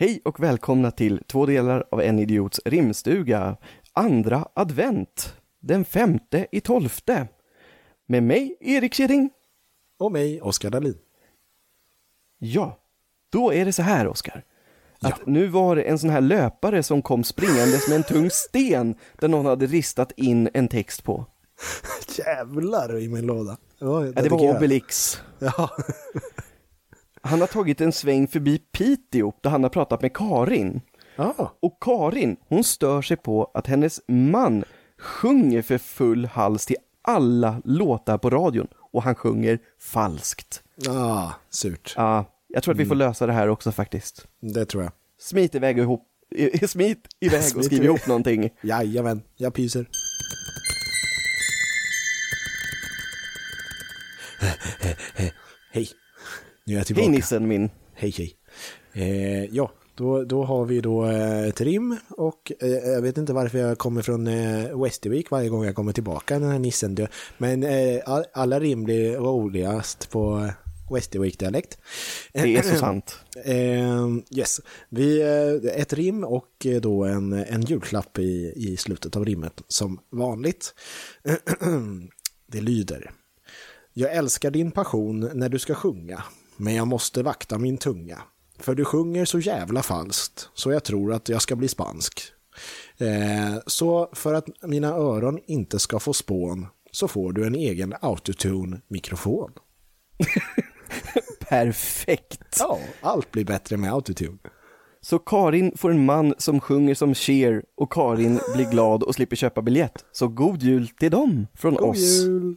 Hej och välkomna till två delar av En Idiots rimstuga, andra advent, den femte i tolfte. Med mig, Erik Kidding. Och mig, Oskar Dahlin. Ja, då är det så här, Oskar. Att nu var det en sån här löpare som kom springandes med en tung sten där någon hade ristat in en text på. Jävlar i min låda. Ja, Ja, det var Obelix. Ja. Han har tagit en sväng förbi Piteå där han har pratat med Karin. ja. Och Karin, hon stör sig på att hennes man sjunger för full hals till alla låtar på radion och han sjunger falskt. Ah, surt. Ja, jag tror att vi får lösa det här också faktiskt. Det tror jag. Smit iväg och ihop, i- smit iväg och Smit skriv iväg. ihop någonting. Jajamän, jag pyser. Hej. Nu är jag tillbaka. Hej nissen min. Hej, hej. Eh, ja, då, då har vi då eh, ett rim och eh, jag vet inte varför jag kommer från eh, Västervik varje gång jag kommer tillbaka, den här nissen dö. Men eh, all, alla rim blir roligast på eh, Västervik-dialekt. Det är så sant. Eh, yes, vi, eh, ett rim och eh, då en, en julklapp i, i slutet av rimmet som vanligt. Det lyder. Jag älskar din passion när du ska sjunga, men jag måste vakta min tunga. För du sjunger så jävla falskt, så jag tror att jag ska bli spansk. Eh, så för att mina öron inte ska få spån, så får du en egen autotune-mikrofon. Perfekt. Ja, allt blir bättre med autotune. Så Karin får en man som sjunger som Cher och Karin blir glad och slipper köpa biljett. Så god jul till dem från God oss. jul!